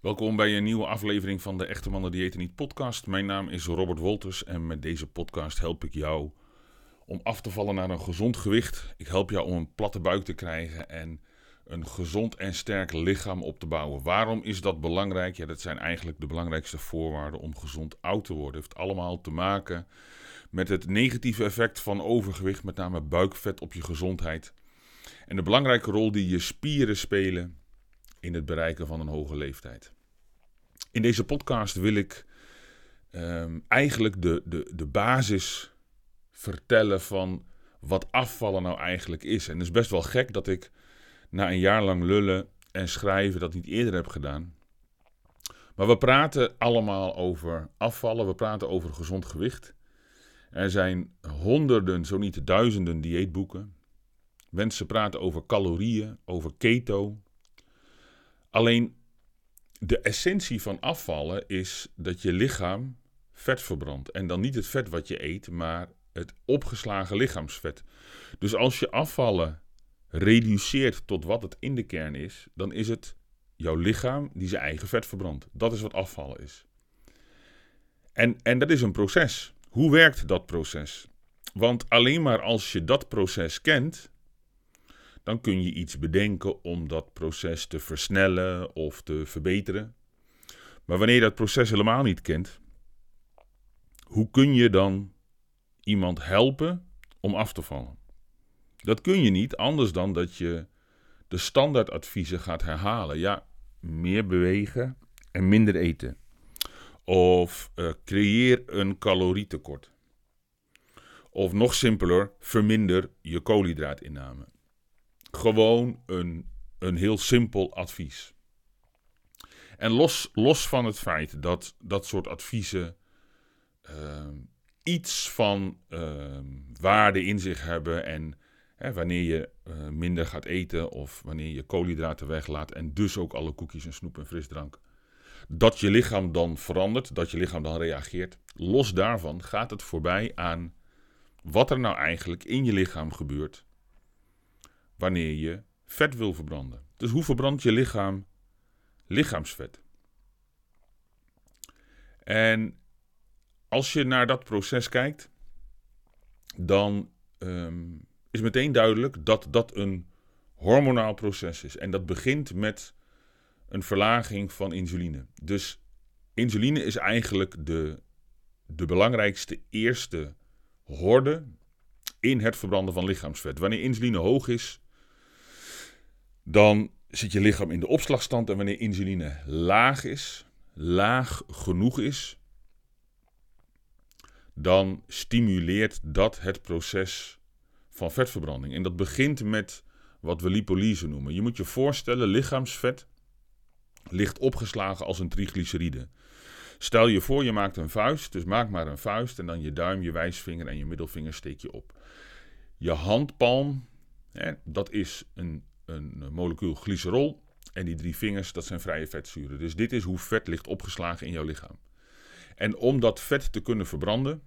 Welkom bij een nieuwe aflevering van de Echte Mannen Diëten Niet podcast. Mijn naam is Robert Wolters en met deze podcast help ik jou om af te vallen naar een gezond gewicht. Ik help jou om een platte buik te krijgen en een gezond en sterk lichaam op te bouwen. Waarom is dat belangrijk? Ja, dat zijn eigenlijk de belangrijkste voorwaarden om gezond oud te worden. Het heeft allemaal te maken met het negatieve effect van overgewicht, met name buikvet op je gezondheid. En de belangrijke rol die je spieren spelen in het bereiken van een hoge leeftijd. In deze podcast wil ik ehm, eigenlijk de, de, de basis vertellen van wat afvallen nou eigenlijk is. En het is best wel gek dat ik na een jaar lang lullen en schrijven dat niet eerder heb gedaan. Maar we praten allemaal over afvallen, we praten over gezond gewicht. Er zijn honderden, zo niet duizenden dieetboeken. Mensen praten over calorieën, over keto, Alleen de essentie van afvallen is dat je lichaam vet verbrandt. En dan niet het vet wat je eet, maar het opgeslagen lichaamsvet. Dus als je afvallen reduceert tot wat het in de kern is, dan is het jouw lichaam die zijn eigen vet verbrandt. Dat is wat afvallen is. En, en dat is een proces. Hoe werkt dat proces? Want alleen maar als je dat proces kent, dan kun je iets bedenken om dat proces te versnellen of te verbeteren. Maar wanneer je dat proces helemaal niet kent, hoe kun je dan iemand helpen om af te vallen? Dat kun je niet anders dan dat je de standaardadviezen gaat herhalen. Ja, meer bewegen en minder eten. Of uh, creëer een calorietekort. Of nog simpeler, verminder je koolhydraatinname. Gewoon een, een heel simpel advies. En los, los van het feit dat dat soort adviezen ehm, iets van uh, waarde in zich hebben en hè, wanneer je uh, minder gaat eten of wanneer je koolhydraten weglaat en dus ook alle koekjes en snoep en frisdrank, dat je lichaam dan verandert, dat je lichaam dan reageert. Los daarvan gaat het voorbij aan wat er nou eigenlijk in je lichaam gebeurt wanneer je vet wil verbranden. Dus hoe verbrandt je lichaam lichaamsvet? En als je naar dat proces kijkt, dan um, is meteen duidelijk dat dat een hormonaal proces is. En dat begint met een verlaging van insuline. Dus insuline is eigenlijk de, de belangrijkste eerste horde in het verbranden van lichaamsvet. Wanneer insuline hoog is, dan zit je lichaam in de opslagstand en wanneer insuline laag is, laag genoeg is, dan stimuleert dat het proces van vetverbranding. En dat begint met wat we lipolyse noemen. Je moet je voorstellen, lichaamsvet ligt opgeslagen als een triglyceride. Stel je voor, je maakt een vuist, dus maak maar een vuist en dan je duim, je wijsvinger en je middelvinger steek je op. Je handpalm, dat is een een molecuul glycerol. En die drie vingers, dat zijn vrije vetzuren. Dus dit is hoe vet ligt opgeslagen in jouw lichaam. En om dat vet te kunnen verbranden,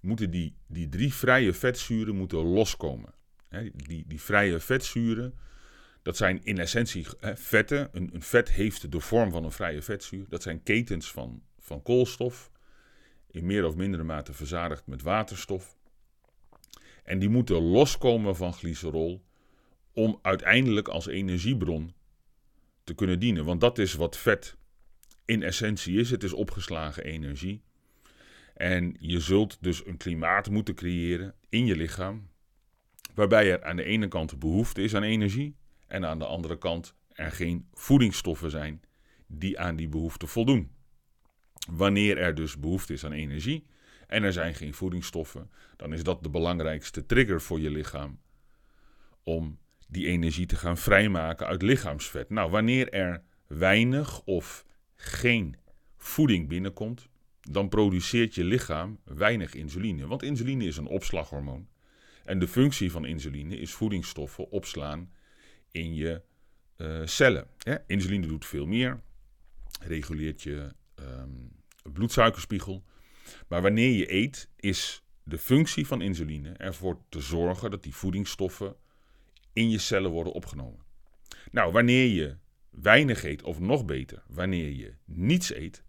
moeten die, die drie vrije vetzuren moeten loskomen. die, die vrije vetzuren, dat zijn in essentie vetten. Een, een, vet heeft de vorm van een vrije vetzuur. Dat zijn ketens van, van koolstof, in meer of mindere mate verzadigd met waterstof. En die moeten loskomen van glycerol om uiteindelijk als energiebron te kunnen dienen. Want dat is wat vet in essentie is. Het is opgeslagen energie. En je zult dus een klimaat moeten creëren in je lichaam. Waarbij er aan de ene kant behoefte is aan energie. En aan de andere kant er geen voedingsstoffen zijn die aan die behoefte voldoen. Wanneer er dus behoefte is aan energie en er zijn geen voedingsstoffen, dan is dat de belangrijkste trigger voor je lichaam om die energie te gaan vrijmaken uit lichaamsvet. Nou, wanneer er weinig of geen voeding binnenkomt, dan produceert je lichaam weinig insuline. Want insuline is een opslaghormoon. En de functie van insuline is voedingsstoffen opslaan in je uh, cellen. insuline doet veel meer, reguleert je um, bloedsuikerspiegel. Maar wanneer je eet, is de functie van insuline ervoor te zorgen dat die voedingsstoffen in je cellen worden opgenomen. Nou, wanneer je weinig eet, of nog beter, wanneer je niets eet,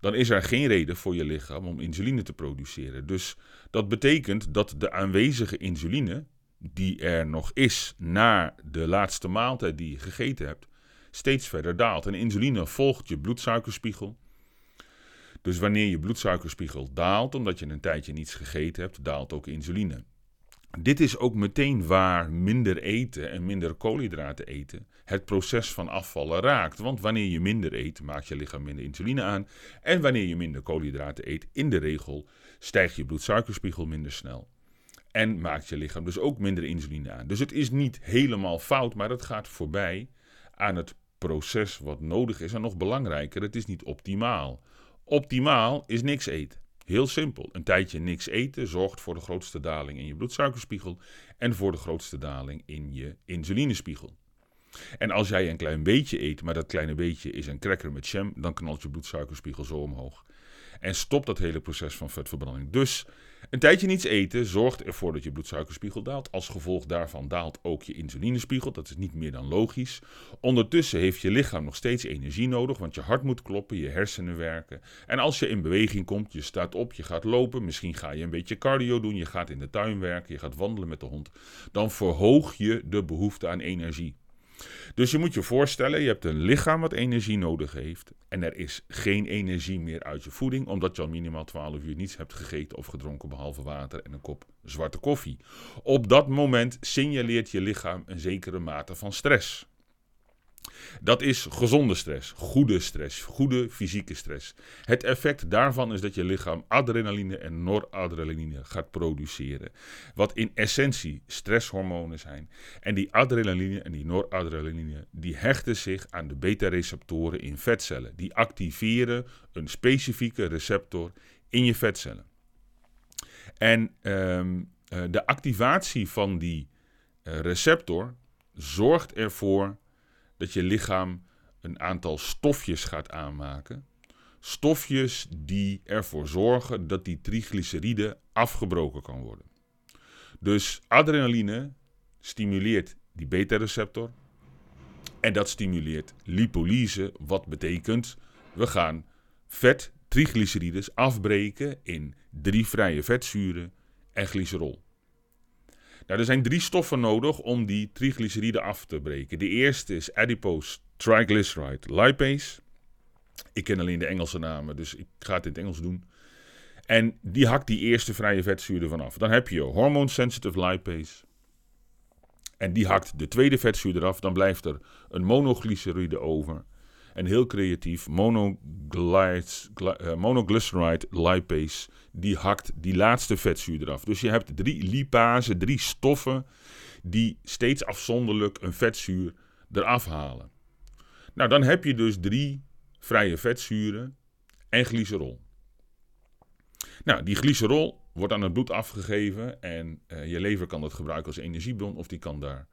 dan is er geen reden voor je lichaam om insuline te produceren. Dus dat betekent dat de aanwezige insuline, die er nog is na de laatste maaltijd die je gegeten hebt, steeds verder daalt. En insuline volgt je bloedsuikerspiegel. Dus wanneer je bloedsuikerspiegel daalt, omdat je een tijdje niets gegeten hebt, daalt ook insuline. Dit is ook meteen waar minder eten en minder koolhydraten eten het proces van afvallen raakt. Want wanneer je minder eet, maakt je lichaam minder insuline aan. En wanneer je minder koolhydraten eet, in de regel stijgt je bloedsuikerspiegel minder snel. En maakt je lichaam dus ook minder insuline aan. Dus het is niet helemaal fout, maar het gaat voorbij aan het proces wat nodig is. En nog belangrijker, het is niet optimaal. Optimaal is niks eten. Heel simpel. Een tijdje niks eten zorgt voor de grootste daling in je bloedsuikerspiegel en voor de grootste daling in je insulinespiegel. En als jij een klein beetje eet, maar dat kleine beetje is een cracker met jam, dan knalt je bloedsuikerspiegel zo omhoog. En stopt dat hele proces van vetverbranding. Dus een tijdje niets eten zorgt ervoor dat je bloedsuikerspiegel daalt. Als gevolg daarvan daalt ook je insulinespiegel. Dat is niet meer dan logisch. Ondertussen heeft je lichaam nog steeds energie nodig, want je hart moet kloppen, je hersenen werken. En als je in beweging komt, je staat op, je gaat lopen, misschien ga je een beetje cardio doen, je gaat in de tuin werken, je gaat wandelen met de hond, dan verhoog je de behoefte aan energie. Dus je moet je voorstellen, je hebt een lichaam wat energie nodig heeft. En er is geen energie meer uit je voeding, omdat je al minimaal 12 uur niets hebt gegeten of gedronken behalve water en een kop zwarte koffie. Op dat moment signaleert je lichaam een zekere mate van stress. Dat is gezonde stress, goede stress, goede fysieke stress. Het effect daarvan is dat je lichaam adrenaline en noradrenaline gaat produceren. Wat in essentie stresshormonen zijn. En die adrenaline en die noradrenaline die hechten zich aan de beta-receptoren in vetcellen. Die activeren een specifieke receptor in je vetcellen. En um, de activatie van die uh, receptor zorgt ervoor dat je lichaam een aantal stofjes gaat aanmaken. Stofjes die ervoor zorgen dat die triglyceride afgebroken kan worden. Dus adrenaline stimuleert die beta-receptor. En dat stimuleert lipolyse, wat betekent we gaan vet, triglycerides afbreken in drie vrije vetzuren en glycerol. Nou, er zijn drie stoffen nodig om die triglyceride af te breken. De eerste is adipose triglyceride lipase. Ik ken alleen de Engelse namen, dus ik ga het in het Engels doen. En die hakt die eerste vrije vetzuur ervan af. Dan heb je hormone sensitive lipase. En die hakt de tweede vetzuur eraf. Dan blijft er een monoglyceride over. En heel creatief, eh, monoglyceride lipase, die hakt die laatste vetzuur eraf. Dus je hebt drie lipase, drie stoffen die steeds afzonderlijk een vetzuur eraf halen. Nou, dan heb je dus drie vrije vetzuren en glycerol. Nou, die glycerol wordt aan het bloed afgegeven en uh, je lever kan dat gebruiken als energiebron of die kan daar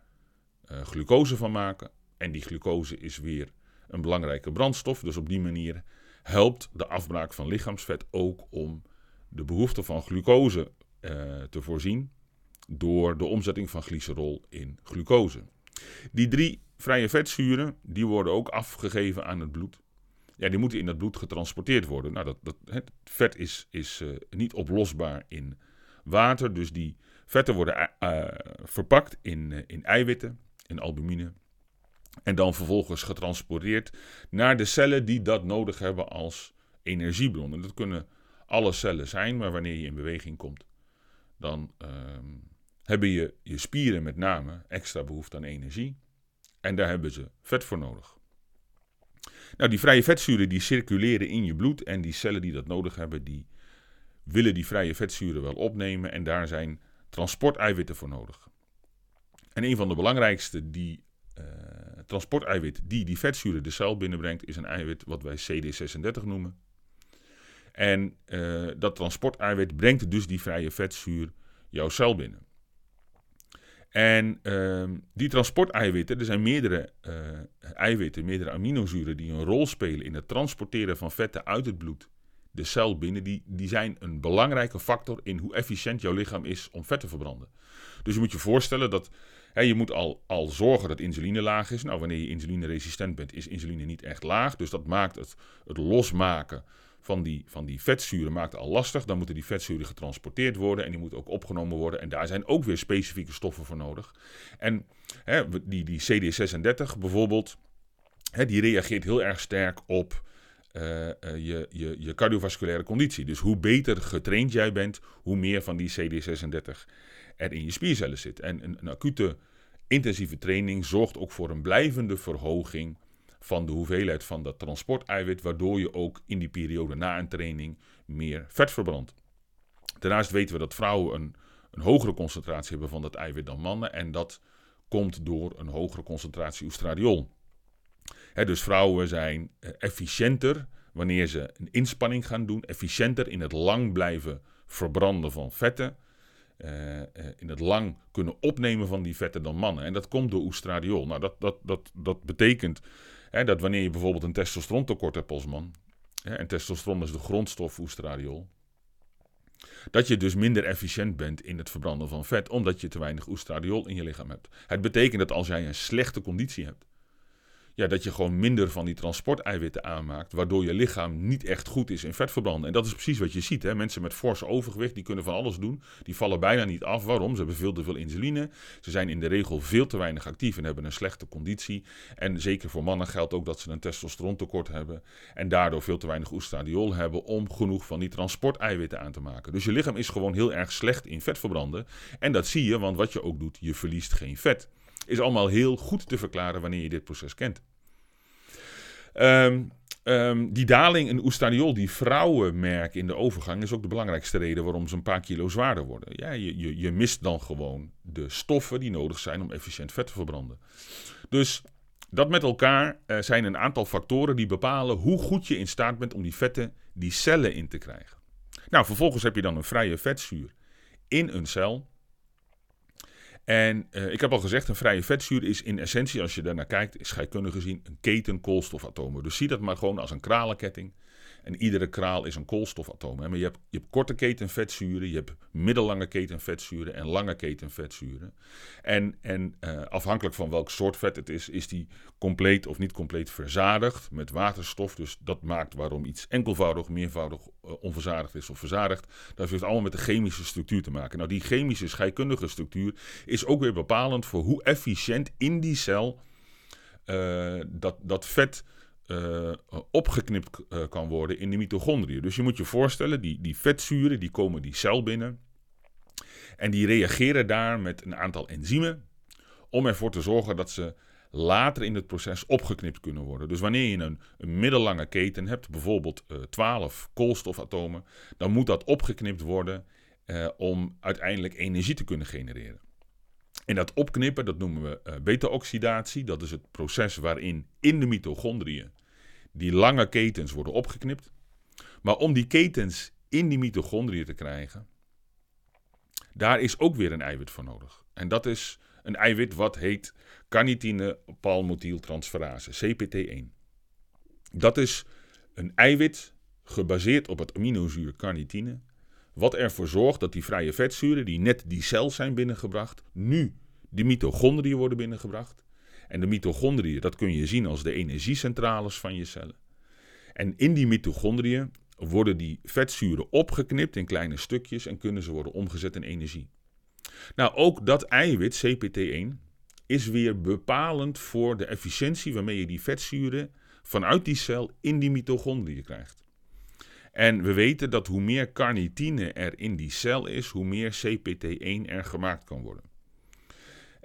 uh, glucose van maken. En die glucose is weer een belangrijke brandstof. Dus op die manier helpt de afbraak van lichaamsvet ook om de behoefte van glucose uh, te voorzien door de omzetting van glycerol in glucose. Die drie vrije vetzuren die worden ook afgegeven aan het bloed. Ja, die moeten in het bloed getransporteerd worden. Nou, dat, dat, het vet is, is uh, niet oplosbaar in water, dus die vetten worden uh, verpakt in, in eiwitten, in albumine. En dan vervolgens getransporteerd naar de cellen die dat nodig hebben als energiebron. En dat kunnen alle cellen zijn, maar wanneer je in beweging komt, dan uh, hebben je, je spieren met name extra behoefte aan energie. En daar hebben ze vet voor nodig. Nou, die vrije vetzuren die circuleren in je bloed en die cellen die dat nodig hebben, die willen die vrije vetzuren wel opnemen en daar zijn transporteiwitten voor nodig. En een van de belangrijkste die uh, transporteiwit die die vetzuren de cel binnenbrengt, is een eiwit wat wij CD36 noemen. En uh, dat transporteiwit brengt dus die vrije vetzuur jouw cel binnen. En uh, die transporteiwitten, er zijn meerdere uh, eiwitten, meerdere aminozuren die een rol spelen in het transporteren van vetten uit het bloed de cel binnen, die, die zijn een belangrijke factor in hoe efficiënt jouw lichaam is om vet te verbranden. Dus je moet je voorstellen dat je moet al, al zorgen dat insuline laag is. Nou, wanneer je insulineresistent bent, is insuline niet echt laag. Dus dat maakt het, het losmaken van die, van die vetzuren maakt al lastig. Dan moeten die vetzuren getransporteerd worden en die moeten ook opgenomen worden. En daar zijn ook weer specifieke stoffen voor nodig. En die, die CD36 bijvoorbeeld, die reageert heel erg sterk op uh, je, je, je cardiovasculaire conditie. Dus hoe beter getraind jij bent, hoe meer van die CD36 er in je spiercellen zit. En een acute intensieve training zorgt ook voor een blijvende verhoging van de hoeveelheid van dat transporteiwit, waardoor je ook in die periode na een training meer vet verbrandt. Daarnaast weten we dat vrouwen een, een hogere concentratie hebben van dat eiwit dan mannen en dat komt door een hogere concentratie oestradiol. dus vrouwen zijn eh, efficiënter wanneer ze een inspanning gaan doen, efficiënter in het lang blijven verbranden van vetten, uh, in het lang kunnen opnemen van die vetten dan mannen. En dat komt door oestradiol. Nou, dat, dat, dat, dat betekent Hè, dat wanneer je bijvoorbeeld een testosterontekort hebt als man, hè, en testosteron is de grondstof oestradiol, dat je dus minder efficiënt bent in het verbranden van vet, omdat je te weinig oestradiol in je lichaam hebt. Het betekent dat als jij een slechte conditie hebt, ja, dat je gewoon minder van die transporteiwitten aanmaakt, waardoor je lichaam niet echt goed is in vetverbranden. En dat is precies wat je ziet. Hè? Mensen met fors overgewicht, die kunnen van alles doen. Die vallen bijna niet af. Waarom? Ze hebben veel te veel insuline. Ze zijn in de regel veel te weinig actief en hebben een slechte conditie. En zeker voor mannen geldt ook dat ze een testosterontekort hebben. En daardoor veel te weinig oestradiol hebben om genoeg van die transporteiwitten aan te maken. Dus je lichaam is gewoon heel erg slecht in vetverbranden. En dat zie je, want wat je ook doet, je verliest geen vet is allemaal heel goed te verklaren wanneer je dit proces kent. Ehm, ehm, die daling in oestadiol die vrouwen merken in de overgang is ook de belangrijkste reden waarom ze een paar kilo zwaarder worden. Ja, je, je, je mist dan gewoon de stoffen die nodig zijn om efficiënt vet te verbranden. Dus dat met elkaar uh, zijn een aantal factoren die bepalen hoe goed je in staat bent om die vetten die cellen in te krijgen. Nou, vervolgens heb je dan een vrije vetzuur in een cel. En uh, ik heb al gezegd, een vrije vetzuur is in essentie, als je daarnaar kijkt, is scheikundig gezien een keten koolstofatomen. Dus zie dat maar gewoon als een kralenketting. En iedere kraal is een koolstofatoom. Maar je hebt, je hebt korte ketenvetzuren, je hebt middellange ketenvetzuren en lange ketenvetzuren. En, en uh, afhankelijk van welk soort vet het is, is die compleet of niet compleet verzadigd met waterstof. Dus dat maakt waarom iets enkelvoudig, meervoudig uh, onverzadigd is of verzadigd. Dat heeft allemaal met de chemische structuur te maken. Nou, die chemische scheikundige structuur is ook weer bepalend voor hoe efficiënt in die cel uh, dat, dat vet uh, opgeknipt uh, kan worden in de mitochondriën. Dus je moet je voorstellen, die, die vetzuren die komen die cel binnen. En die reageren daar met een aantal enzymen om ervoor te zorgen dat ze later in het proces opgeknipt kunnen worden. Dus wanneer je een, een middellange keten hebt, bijvoorbeeld uh, 12 koolstofatomen, dan moet dat opgeknipt worden om uiteindelijk energie te kunnen genereren. En dat opknippen, dat noemen we beta-oxidatie. Dat is het proces waarin in de mitochondriën die lange ketens worden opgeknipt. Maar om die ketens in die mitochondriën te krijgen, daar is ook weer een eiwit voor nodig. En dat is een eiwit wat heet carnitine palmothieltransferase, CPT1. Dat is een eiwit gebaseerd op het aminozuur carnitine, wat ervoor zorgt dat die vrije vetzuren, die net die cel zijn binnengebracht, nu de mitochondriën worden binnengebracht. En de mitochondriën, dat kun je zien als de energiecentrales van je cellen. En in die mitochondriën worden die vetzuren opgeknipt in kleine stukjes en kunnen ze worden omgezet in energie. Nou, ook dat eiwit, CPT1, is weer bepalend voor de efficiëntie waarmee je die vetzuren vanuit die cel in die mitochondriën krijgt. En we weten dat hoe meer carnitine er in die cel is, hoe meer CPT1 er gemaakt kan worden.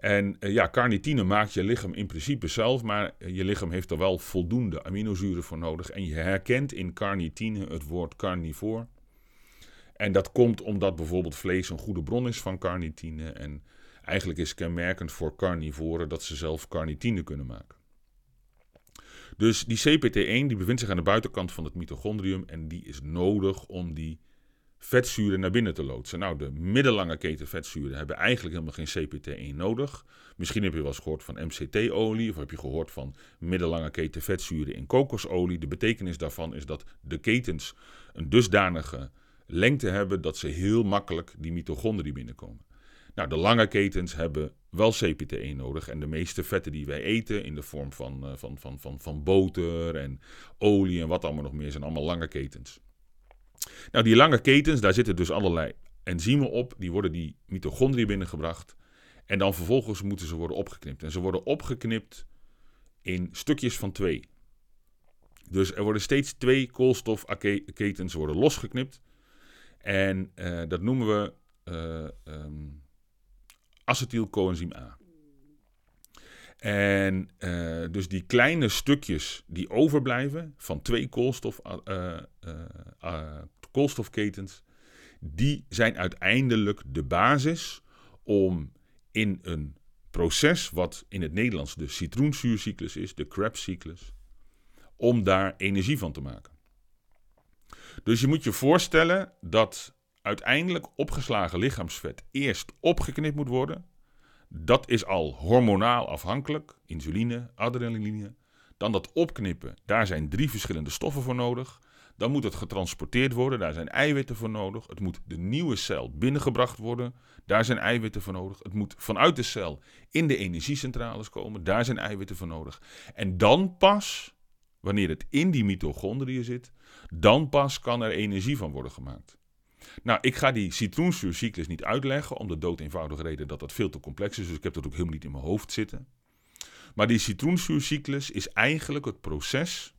En uh, ja, carnitine maakt je lichaam in principe zelf, maar je lichaam heeft er wel voldoende aminozuren voor nodig. En je herkent in carnitine het woord carnivoor. En dat komt omdat bijvoorbeeld vlees een goede bron is van carnitine. En eigenlijk is kenmerkend voor carnivoren dat ze zelf carnitine kunnen maken. Dus die CPT1 die bevindt zich aan de buitenkant van het mitochondrium en die is nodig om die vetzuren naar binnen te loodsen. Nou, de middellange keten vetzuren hebben eigenlijk helemaal geen CPT1 nodig. Misschien heb je wel eens gehoord van MCT-olie of heb je gehoord van middellange keten vetzuren in kokosolie. De betekenis daarvan is dat de ketens een dusdanige lengte hebben dat ze heel makkelijk die mitochondriën binnenkomen. Nou, de lange ketens hebben wel CPT1 nodig. En de meeste vetten die wij eten in de vorm van, uh, van, van, van, van boter en olie en wat allemaal nog meer, zijn allemaal lange ketens. Nou, die lange ketens, daar zitten dus allerlei enzymen op. Die worden die mitochondriën binnengebracht. En dan vervolgens moeten ze worden opgeknipt. En ze worden opgeknipt in stukjes van twee. Dus er worden steeds twee koolstofketens worden losgeknipt. En uh, dat noemen we uh, um, acetylcoenzym A. En uh, dus die kleine stukjes die overblijven van twee koolstof, koolstofketens, die zijn uiteindelijk de basis om in een proces wat in het Nederlands de citroenzuurcyclus is, de Krebscyclus, om daar energie van te maken. Dus je moet je voorstellen dat uiteindelijk opgeslagen lichaamsvet eerst opgeknipt moet worden. Dat is al hormonaal afhankelijk, insuline, adrenaline. Dan dat opknippen, daar zijn drie verschillende stoffen voor nodig. Dan moet het getransporteerd worden, daar zijn eiwitten voor nodig. Het moet de nieuwe cel binnengebracht worden, daar zijn eiwitten voor nodig. Het moet vanuit de cel in de energiecentrales komen, daar zijn eiwitten voor nodig. En dan pas, wanneer het in die mitochondriën zit, dan pas kan er energie van worden gemaakt. Nou, ik ga die citroenzuurcyclus niet uitleggen, om de dood eenvoudige reden dat dat veel te complex is. Dus ik heb dat ook helemaal niet in mijn hoofd zitten. Maar die citroenzuurcyclus is eigenlijk het proces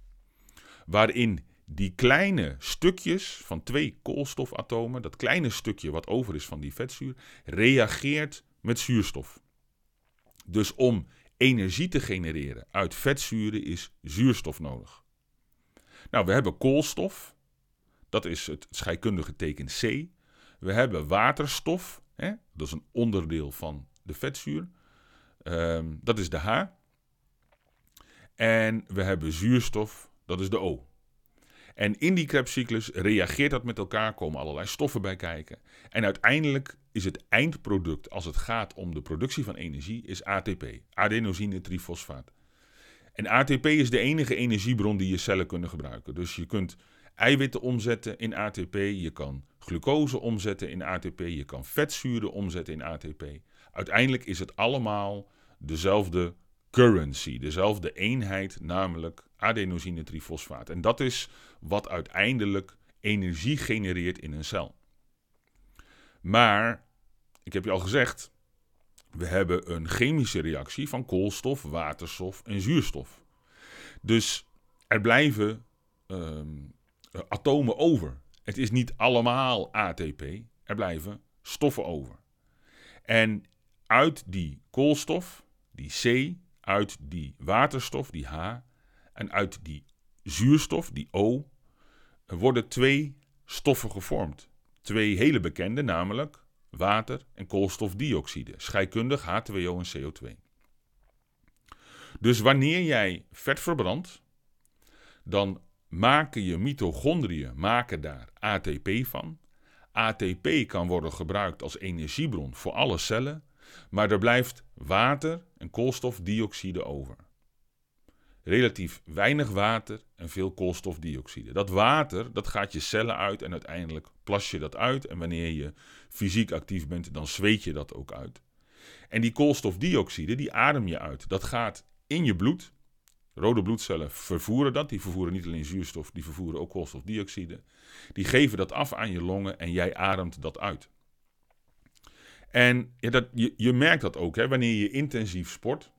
waarin die kleine stukjes van twee koolstofatomen, dat kleine stukje wat over is van die vetzuur, reageert met zuurstof. Dus om energie te genereren uit vetzuren is zuurstof nodig. Nou, we hebben koolstof, dat is het scheikundige teken C. We hebben waterstof, hè? dat is een onderdeel van de vetzuur, um, dat is de H. En we hebben zuurstof, dat is de O. En in die Krebscyclus reageert dat met elkaar, komen allerlei stoffen bij kijken. En uiteindelijk is het eindproduct, als het gaat om de productie van energie, is ATP, adenosine trifosfaat. En ATP is de enige energiebron die je cellen kunnen gebruiken. Dus je kunt eiwitten omzetten in ATP, je kan glucose omzetten in ATP, je kan vetzuren omzetten in ATP. Uiteindelijk is het allemaal dezelfde currency, dezelfde eenheid, namelijk adenosine trifosfaat. En dat is wat uiteindelijk energie genereert in een cel. Maar, ik heb je al gezegd, we hebben een chemische reactie van koolstof, waterstof en zuurstof. Dus er blijven um, atomen over. Het is niet allemaal ATP, er blijven stoffen over. En uit die koolstof, die C, uit die waterstof, die H, en uit die zuurstof, die O, worden twee stoffen gevormd. Twee hele bekende, namelijk water en koolstofdioxide, scheikundig H2O en CO2. Dus wanneer jij vet verbrandt, dan maken je mitochondriën maken daar ATP van. ATP kan worden gebruikt als energiebron voor alle cellen, maar er blijft water en koolstofdioxide over. Relatief weinig water en veel koolstofdioxide. Dat water, dat gaat je cellen uit en uiteindelijk plas je dat uit. En wanneer je fysiek actief bent, dan zweet je dat ook uit. En die koolstofdioxide, die adem je uit. Dat gaat in je bloed. Rode bloedcellen vervoeren dat. Die vervoeren niet alleen zuurstof, die vervoeren ook koolstofdioxide. Die geven dat af aan je longen en jij ademt dat uit. En ja, dat, je, je merkt dat ook hè, wanneer je intensief sport.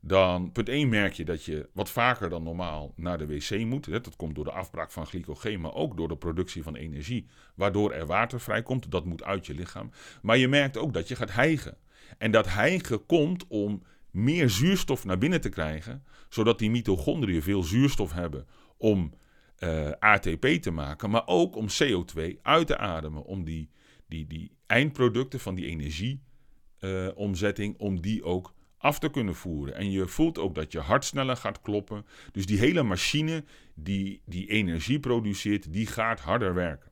Dan, punt 1 merk je dat je wat vaker dan normaal naar de wc moet. Hè. Dat komt door de afbraak van glycogeen, maar ook door de productie van energie, waardoor er water vrijkomt. Dat moet uit je lichaam. Maar je merkt ook dat je gaat hijgen. En dat hijgen komt om meer zuurstof naar binnen te krijgen, zodat die mitochondriën veel zuurstof hebben om eh, ATP te maken, maar ook om CO2 uit te ademen, om die, die, die eindproducten van die energieomzetting, om die ook af te kunnen voeren. En je voelt ook dat je hart sneller gaat kloppen. Dus die hele machine die die energie produceert, die gaat harder werken.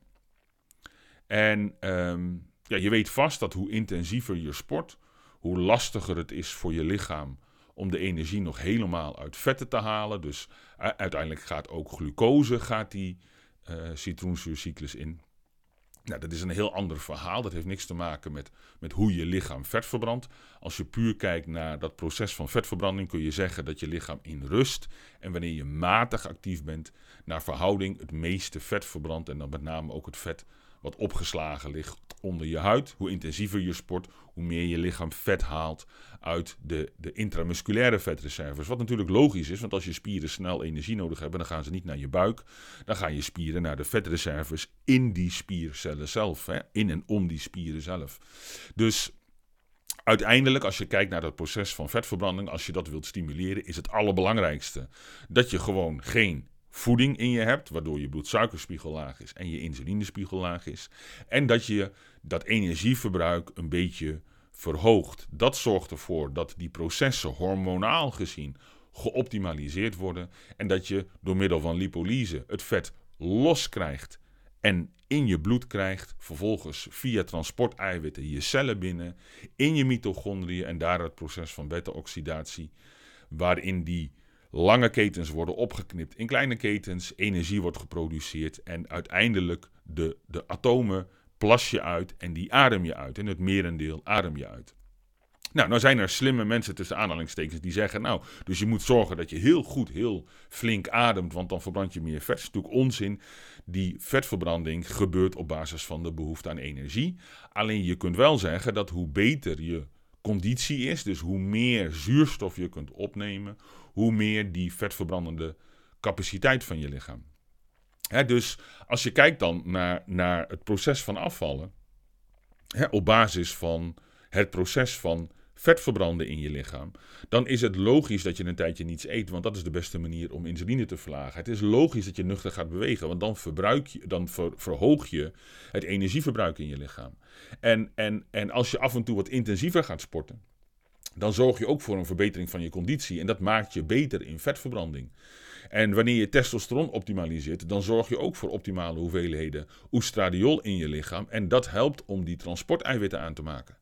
En um, ja, je weet vast dat hoe intensiever je sport, hoe lastiger het is voor je lichaam om de energie nog helemaal uit vetten te halen. Dus uiteindelijk gaat ook glucose gaat die uh, citroenzuurcyclus in. Nou, dat is een heel ander verhaal. Dat heeft niks te maken met, met hoe je lichaam vet verbrandt. Als je puur kijkt naar dat proces van vetverbranding, kun je zeggen dat je lichaam in rust en wanneer je matig actief bent, naar verhouding het meeste vet verbrandt. En dan met name ook het vet wat opgeslagen ligt onder je huid. Hoe intensiever je sport, hoe meer je lichaam vet haalt uit de, de intramusculaire vetreserves. Wat natuurlijk logisch is, want als je spieren snel energie nodig hebben, dan gaan ze niet naar je buik. Dan gaan je spieren naar de vetreserves in die spiercellen zelf. Hè? In en om die spieren zelf. Dus uiteindelijk, als je kijkt naar het proces van vetverbranding, als je dat wilt stimuleren, is het allerbelangrijkste dat je gewoon geen voeding in je hebt, waardoor je bloedsuikerspiegel laag is en je insulinespiegel laag is. En dat je dat energieverbruik een beetje verhoogt. Dat zorgt ervoor dat die processen hormonaal gezien geoptimaliseerd worden en dat je door middel van lipolyse het vet los krijgt en in je bloed krijgt, vervolgens via transporteiwitten je cellen binnen, in je mitochondriën en daar het proces van beta-oxidatie, waarin die lange ketens worden opgeknipt in kleine ketens, energie wordt geproduceerd en uiteindelijk de, de atomen plas je uit en die adem je uit. En het merendeel adem je uit. Nou, nou zijn er slimme mensen tussen aanhalingstekens die zeggen, nou, dus je moet zorgen dat je heel goed, heel flink ademt, want dan verbrand je meer vet. Dat is natuurlijk onzin. Die vetverbranding gebeurt op basis van de behoefte aan energie. Alleen je kunt wel zeggen dat hoe beter je conditie is, dus hoe meer zuurstof je kunt opnemen, hoe meer die vetverbrandende capaciteit van je lichaam. dus als je kijkt dan naar, naar het proces van afvallen, op basis van het proces van vet verbranden in je lichaam, dan is het logisch dat je een tijdje niets eet, want dat is de beste manier om insuline te verlagen. Het is logisch dat je nuchter gaat bewegen, want dan, verbruik je, dan verhoog je het energieverbruik in je lichaam. En, en, en als je af en toe wat intensiever gaat sporten, dan zorg je ook voor een verbetering van je conditie en dat maakt je beter in vetverbranding. En wanneer je testosteron optimaliseert, dan zorg je ook voor optimale hoeveelheden oestradiol in je lichaam. En dat helpt om die transporteiwitten aan te maken.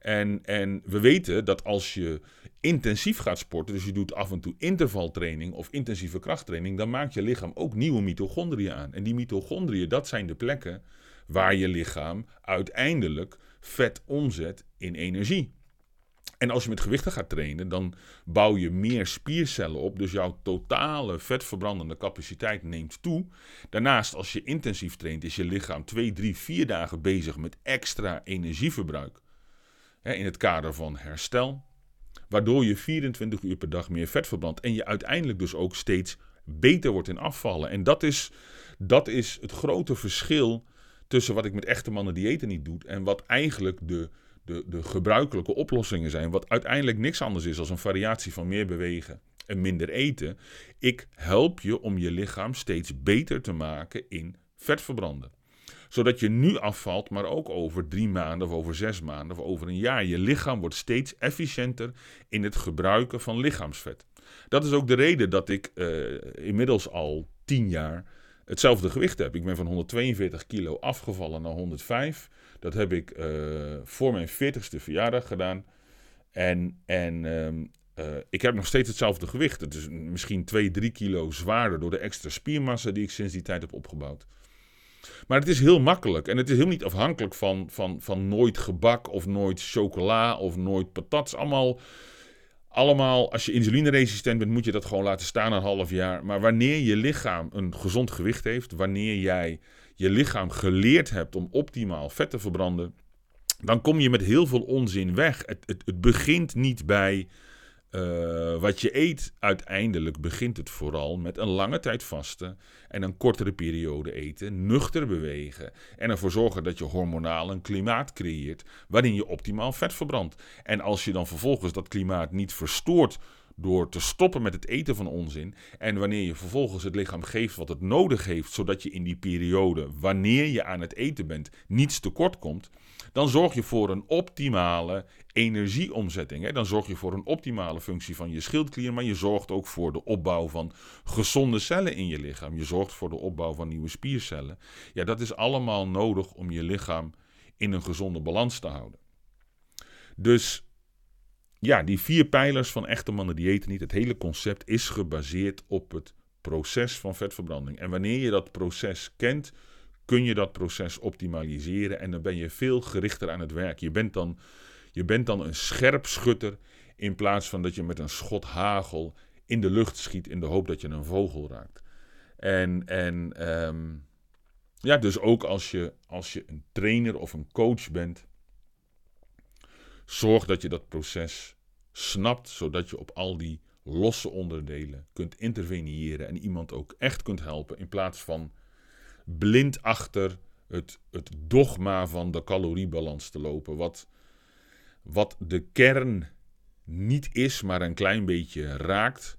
En, en we weten dat als je intensief gaat sporten, dus je doet af en toe intervaltraining of intensieve krachttraining, dan maakt je lichaam ook nieuwe mitochondriën aan. En die mitochondriën, dat zijn de plekken waar je lichaam uiteindelijk vet omzet in energie. En als je met gewichten gaat trainen, dan bouw je meer spiercellen op. Dus jouw totale vetverbrandende capaciteit neemt toe. Daarnaast, als je intensief traint, is je lichaam 2, 3, 4 dagen bezig met extra energieverbruik. Hè, in het kader van herstel. Waardoor je 24 uur per dag meer vet verbrandt. En je uiteindelijk dus ook steeds beter wordt in afvallen. En dat is, dat is het grote verschil tussen wat ik met echte mannen diëten niet doe. En wat eigenlijk de de, de gebruikelijke oplossingen zijn. Wat uiteindelijk niks anders is dan een variatie van meer bewegen en minder eten. Ik help je om je lichaam steeds beter te maken in vetverbranden zodat je nu afvalt, maar ook over drie maanden of over zes maanden of over een jaar. Je lichaam wordt steeds efficiënter in het gebruiken van lichaamsvet. Dat is ook de reden dat ik uh, inmiddels al tien jaar hetzelfde gewicht heb. Ik ben van 142 kilo afgevallen naar 105. Dat heb ik uh, voor mijn 40ste verjaardag gedaan. En, en um, uh, ik heb nog steeds hetzelfde gewicht. Het is misschien 2, 3 kilo zwaarder door de extra spiermassa die ik sinds die tijd heb opgebouwd. Maar het is heel makkelijk en het is helemaal niet afhankelijk van, van, van nooit gebak of nooit chocola of nooit patats. Allemaal, allemaal, als je insulineresistent bent, moet je dat gewoon laten staan een half jaar. Maar wanneer je lichaam een gezond gewicht heeft, wanneer jij je lichaam geleerd hebt om optimaal vet te verbranden, dan kom je met heel veel onzin weg. Het, het, het begint niet bij uh, wat je eet. Uiteindelijk begint het vooral met een lange tijd vasten en een kortere periode eten, nuchter bewegen en ervoor zorgen dat je hormonaal een klimaat creëert waarin je optimaal vet verbrandt. En als je dan vervolgens dat klimaat niet verstoort door te stoppen met het eten van onzin. En wanneer je vervolgens het lichaam geeft wat het nodig heeft, zodat je in die periode, wanneer je aan het eten bent, niets tekort komt, dan zorg je voor een optimale energieomzetting. Hè? Dan zorg je voor een optimale functie van je schildklier, maar je zorgt ook voor de opbouw van gezonde cellen in je lichaam. Je zorgt voor de opbouw van nieuwe spiercellen. Ja, dat is allemaal nodig om je lichaam in een gezonde balans te houden. Dus ja, die vier pijlers van echte mannen diëten niet. Het hele concept is gebaseerd op het proces van vetverbranding. En wanneer je dat proces kent, kun je dat proces optimaliseren en dan ben je veel gerichter aan het werk. Je bent dan, je bent dan een scherpschutter in plaats van dat je met een schot hagel in de lucht schiet in de hoop dat je een vogel raakt. En, en ehm, ja, dus ook als je, als je een trainer of een coach bent, zorg dat je dat proces snapt, zodat je op al die losse onderdelen kunt interveneren en iemand ook echt kunt helpen in plaats van blind achter het, het dogma van de caloriebalans te lopen. Wat, wat de kern niet is, maar een klein beetje raakt.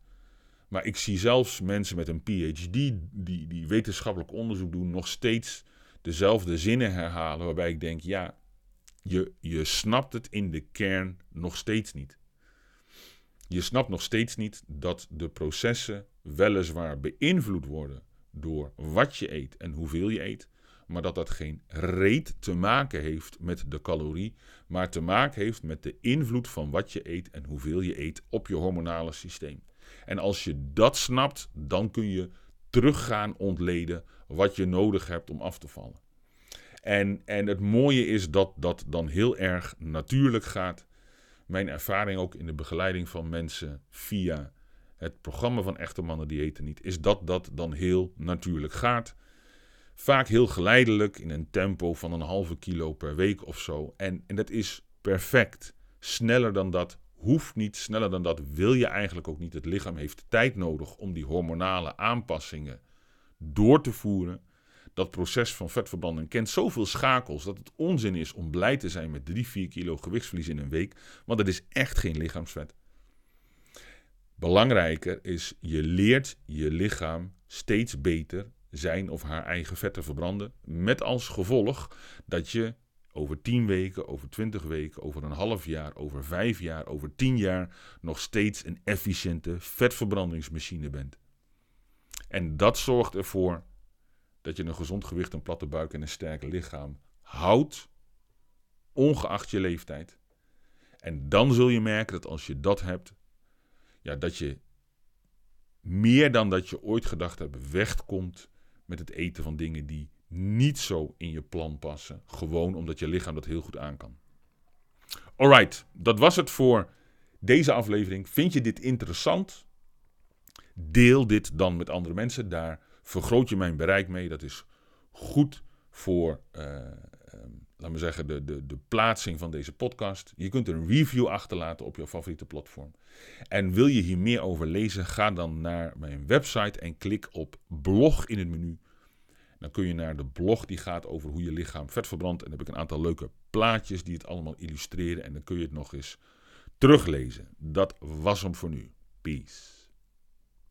Maar ik zie zelfs mensen met een PhD die, die wetenschappelijk onderzoek doen, nog steeds dezelfde zinnen herhalen. Waarbij ik denk, ja, je, je snapt het in de kern nog steeds niet. Je snapt nog steeds niet dat de processen weliswaar beïnvloed worden door wat je eet en hoeveel je eet, maar dat dat geen reet te maken heeft met de calorie, maar te maken heeft met de invloed van wat je eet en hoeveel je eet op je hormonale systeem. En als je dat snapt, dan kun je teruggaan ontleden wat je nodig hebt om af te vallen. En, en het mooie is dat dat dan heel erg natuurlijk gaat. Mijn ervaring ook in de begeleiding van mensen via het programma van Echte Mannen Diëten niet, is dat dat dan heel natuurlijk gaat. Vaak heel geleidelijk, in een tempo van een halve kilo per week of zo. En, en dat is perfect. Sneller dan dat hoeft niet, sneller dan dat wil je eigenlijk ook niet. Het lichaam heeft tijd nodig om die hormonale aanpassingen door te voeren. Dat proces van vetverbranding kent zoveel schakels dat het onzin is om blij te zijn met 3, 4 kilo gewichtsverlies in een week. Want dat is echt geen lichaamsvet. Belangrijker is, je leert je lichaam steeds beter zijn of haar eigen vet te verbranden. Met als gevolg dat je over 10 weken, over 20 weken, over een half jaar, over 5 jaar, over 10 jaar nog steeds een efficiënte vetverbrandingsmachine bent. En dat zorgt ervoor dat je een gezond gewicht, een platte buik en een sterk lichaam houdt, ongeacht je leeftijd. En dan zul je merken dat als je dat hebt, ja, dat je meer dan dat je ooit gedacht hebt wegkomt met het eten van dingen die niet zo in je plan passen. Gewoon omdat je lichaam dat heel goed aan kan. Alright, dat was het voor deze aflevering. Vind je dit interessant? Deel dit dan met andere mensen. Daar vergroot je mijn bereik mee. Dat is goed voor, uh, laten we zeggen, de, de, de plaatsing van deze podcast. Je kunt een review achterlaten op je favoriete platform. En wil je hier meer over lezen? Ga dan naar mijn website en klik op blog in het menu. Dan kun je naar de blog die gaat over hoe je lichaam vet verbrandt. En dan heb ik een aantal leuke plaatjes die het allemaal illustreren. En dan kun je het nog eens teruglezen. Dat was hem voor nu. Peace.